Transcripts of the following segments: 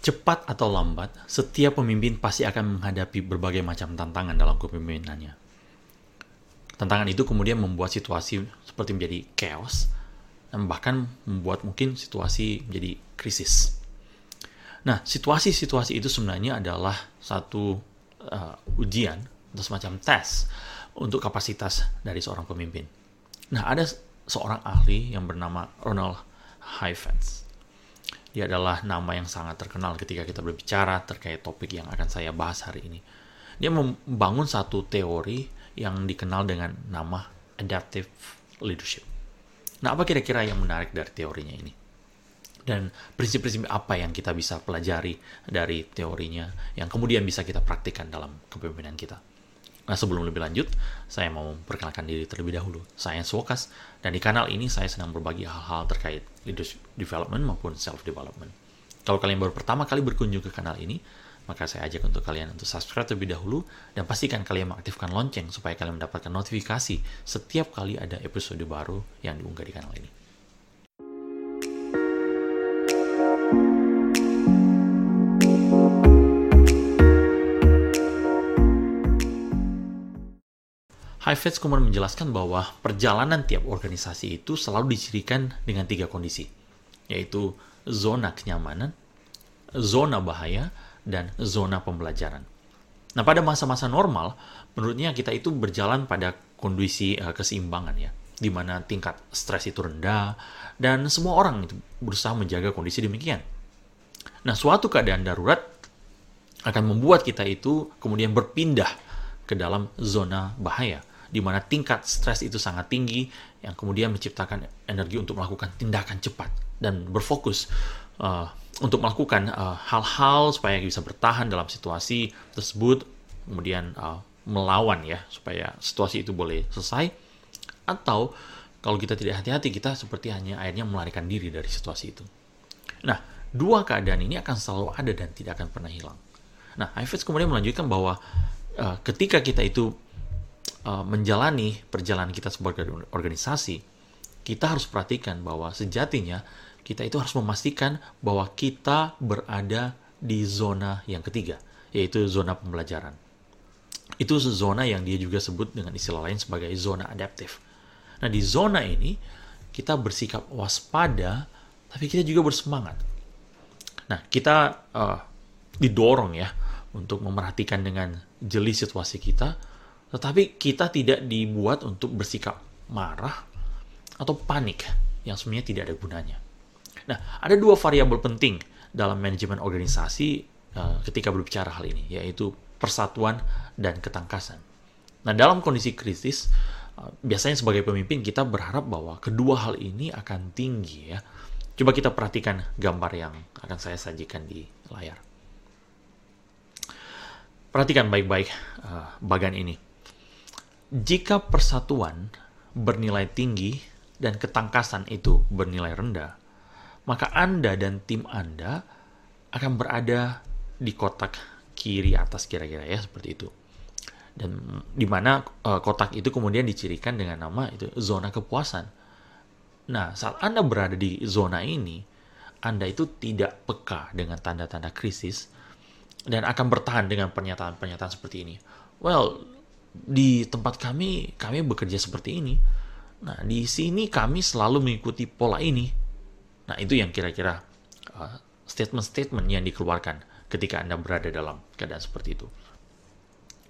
Cepat atau lambat, setiap pemimpin pasti akan menghadapi berbagai macam tantangan dalam kepemimpinannya. Tantangan itu kemudian membuat situasi seperti menjadi chaos, dan bahkan membuat mungkin situasi menjadi krisis. Nah, situasi-situasi itu sebenarnya adalah satu uh, ujian atau semacam tes untuk kapasitas dari seorang pemimpin. Nah, ada seorang ahli yang bernama Ronald Heifetz. Dia adalah nama yang sangat terkenal ketika kita berbicara terkait topik yang akan saya bahas hari ini. Dia membangun satu teori yang dikenal dengan nama adaptive leadership. Nah, apa kira-kira yang menarik dari teorinya ini? Dan prinsip-prinsip apa yang kita bisa pelajari dari teorinya yang kemudian bisa kita praktikkan dalam kepemimpinan kita? Nah, sebelum lebih lanjut, saya mau memperkenalkan diri terlebih dahulu. Saya Swokas, dan di kanal ini saya sedang berbagi hal-hal terkait leadership development maupun self-development. Kalau kalian baru pertama kali berkunjung ke kanal ini, maka saya ajak untuk kalian untuk subscribe terlebih dahulu dan pastikan kalian mengaktifkan lonceng supaya kalian mendapatkan notifikasi setiap kali ada episode baru yang diunggah di kanal ini. Heifetz kemudian menjelaskan bahwa perjalanan tiap organisasi itu selalu dicirikan dengan tiga kondisi, yaitu zona kenyamanan, zona bahaya, dan zona pembelajaran. Nah, pada masa-masa normal, menurutnya kita itu berjalan pada kondisi uh, keseimbangan ya, di mana tingkat stres itu rendah, dan semua orang itu berusaha menjaga kondisi demikian. Nah, suatu keadaan darurat akan membuat kita itu kemudian berpindah ke dalam zona bahaya di mana tingkat stres itu sangat tinggi, yang kemudian menciptakan energi untuk melakukan tindakan cepat dan berfokus uh, untuk melakukan uh, hal-hal uh, supaya bisa bertahan dalam situasi tersebut, kemudian uh, melawan ya supaya situasi itu boleh selesai, atau kalau kita tidak hati-hati kita seperti hanya akhirnya melarikan diri dari situasi itu. Nah, dua keadaan ini akan selalu ada dan tidak akan pernah hilang. Nah, Ives kemudian melanjutkan bahwa uh, ketika kita itu uh, menjalani perjalanan kita sebagai organisasi, kita harus perhatikan bahwa sejatinya kita itu harus memastikan bahwa kita berada di zona yang ketiga, yaitu zona pembelajaran. Itu zona yang dia juga sebut dengan istilah lain sebagai zona adaptif. Nah, di zona ini kita bersikap waspada, tapi kita juga bersemangat. Nah, kita uh, didorong ya untuk memerhatikan dengan jeli situasi kita, tetapi kita tidak dibuat untuk bersikap marah atau panik yang sebenarnya tidak ada gunanya. Nah, ada dua variabel penting dalam manajemen organisasi uh, ketika berbicara hal ini, yaitu persatuan dan ketangkasan. Nah, dalam kondisi krisis, uh, biasanya sebagai pemimpin kita berharap bahwa kedua hal ini akan tinggi ya. Coba kita perhatikan gambar yang akan saya sajikan di layar. Perhatikan baik-baik uh, bagan ini. Jika persatuan bernilai tinggi dan ketangkasan itu bernilai rendah, maka Anda dan tim Anda akan berada di kotak kiri atas kira-kira ya seperti itu. Dan di mana uh, kotak itu kemudian dicirikan dengan nama itu zona kepuasan. Nah, saat Anda berada di zona ini, Anda itu tidak peka dengan tanda-tanda krisis dan akan bertahan dengan pernyataan-pernyataan seperti ini. Well, di tempat kami kami bekerja seperti ini. Nah, di sini kami selalu mengikuti pola ini. Nah, itu yang kira-kira uh, statement-statement yang dikeluarkan ketika Anda berada dalam keadaan seperti itu.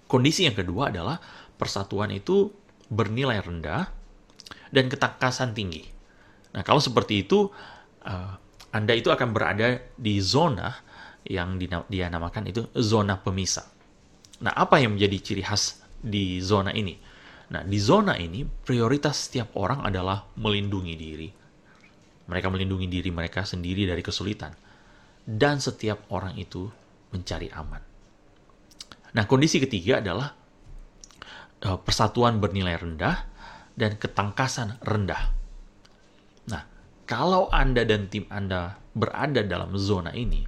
Kondisi yang kedua adalah persatuan itu bernilai rendah dan ketangkasan tinggi. Nah, kalau seperti itu, uh, Anda itu akan berada di zona yang dia namakan itu zona pemisah. Nah, apa yang menjadi ciri khas di zona ini. Nah, di zona ini prioritas setiap orang adalah melindungi diri. Mereka melindungi diri mereka sendiri dari kesulitan. Dan setiap orang itu mencari aman. Nah, kondisi ketiga adalah uh, persatuan bernilai rendah dan ketangkasan rendah. Nah, kalau Anda dan tim Anda berada dalam zona ini,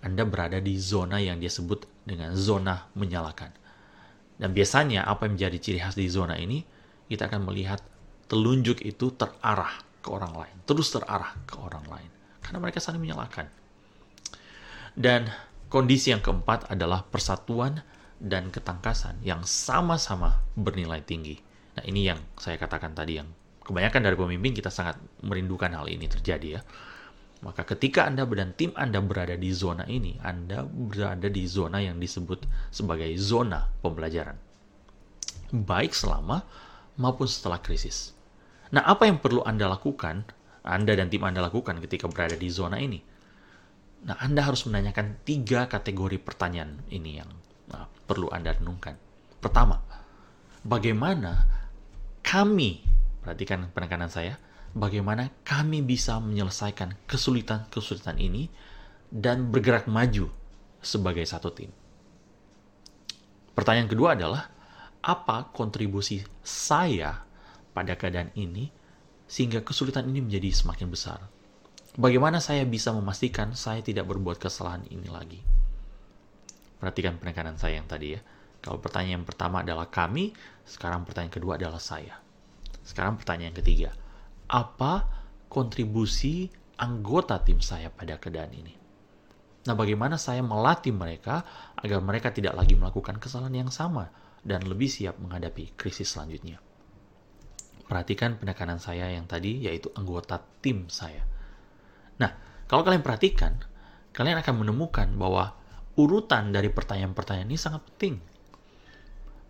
Anda berada di zona yang dia sebut dengan zona menyalakan. Dan biasanya apa yang menjadi ciri khas di zona ini, kita akan melihat telunjuk itu terarah ke orang lain, terus terarah ke orang lain. Karena mereka saling menyalahkan. Dan kondisi yang keempat adalah persatuan dan ketangkasan yang sama-sama bernilai tinggi. Nah, ini yang saya katakan tadi yang kebanyakan dari pemimpin kita sangat merindukan hal ini terjadi ya. Maka ketika Anda dan tim Anda berada di zona ini, Anda berada di zona yang disebut sebagai zona pembelajaran. Baik selama maupun setelah krisis. Nah, apa yang perlu Anda lakukan, Anda dan tim Anda lakukan ketika berada di zona ini? Nah, Anda harus menanyakan tiga kategori pertanyaan ini yang nah, perlu Anda renungkan. Pertama, bagaimana kami, perhatikan penekanan saya, bagaimana kami bisa menyelesaikan kesulitan-kesulitan ini dan bergerak maju sebagai satu tim. Pertanyaan kedua adalah, apa kontribusi saya pada keadaan ini sehingga kesulitan ini menjadi semakin besar? Bagaimana saya bisa memastikan saya tidak berbuat kesalahan ini lagi? Perhatikan penekanan saya yang tadi ya. Kalau pertanyaan pertama adalah kami, sekarang pertanyaan kedua adalah saya. Sekarang pertanyaan ketiga, apa kontribusi anggota tim saya pada keadaan ini. Nah, bagaimana saya melatih mereka agar mereka tidak lagi melakukan kesalahan yang sama dan lebih siap menghadapi krisis selanjutnya. Perhatikan penekanan saya yang tadi, yaitu anggota tim saya. Nah, kalau kalian perhatikan, kalian akan menemukan bahwa urutan dari pertanyaan-pertanyaan ini sangat penting.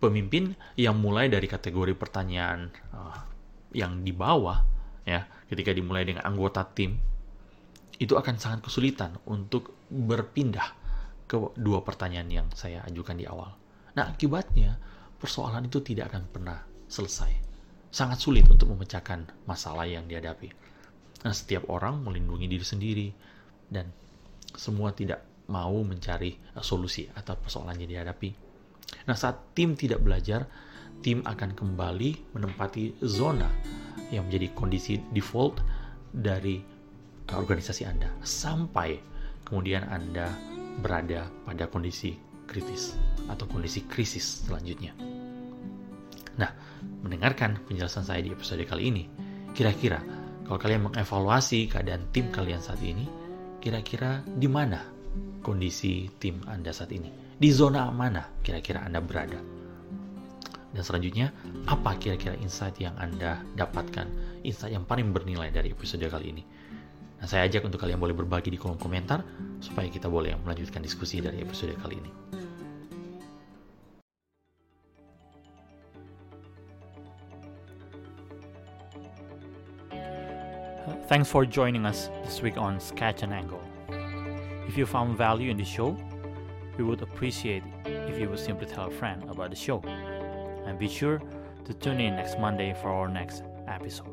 Pemimpin yang mulai dari kategori pertanyaan uh, yang di bawah ya ketika dimulai dengan anggota tim itu akan sangat kesulitan untuk berpindah ke dua pertanyaan yang saya ajukan di awal. Nah, akibatnya persoalan itu tidak akan pernah selesai. Sangat sulit untuk memecahkan masalah yang dihadapi. Nah, setiap orang melindungi diri sendiri dan semua tidak mau mencari solusi atau persoalan yang dihadapi. Nah, saat tim tidak belajar, tim akan kembali menempati zona yang menjadi kondisi default dari organisasi Anda sampai kemudian Anda berada pada kondisi kritis atau kondisi krisis selanjutnya. Nah, mendengarkan penjelasan saya di episode kali ini, kira-kira kalau kalian mengevaluasi keadaan tim kalian saat ini, kira-kira di mana kondisi tim Anda saat ini? Di zona mana kira-kira Anda berada? Dan selanjutnya, apa kira-kira insight yang Anda dapatkan, insight yang paling bernilai dari episode kali ini? Nah, saya ajak untuk kalian boleh berbagi di kolom komentar, supaya kita boleh melanjutkan diskusi dari episode kali ini. Thanks for joining us this week on Sketch and Angle. If you found value in the show, we would appreciate if you would simply tell a friend about the show. And be sure to tune in next Monday for our next episode.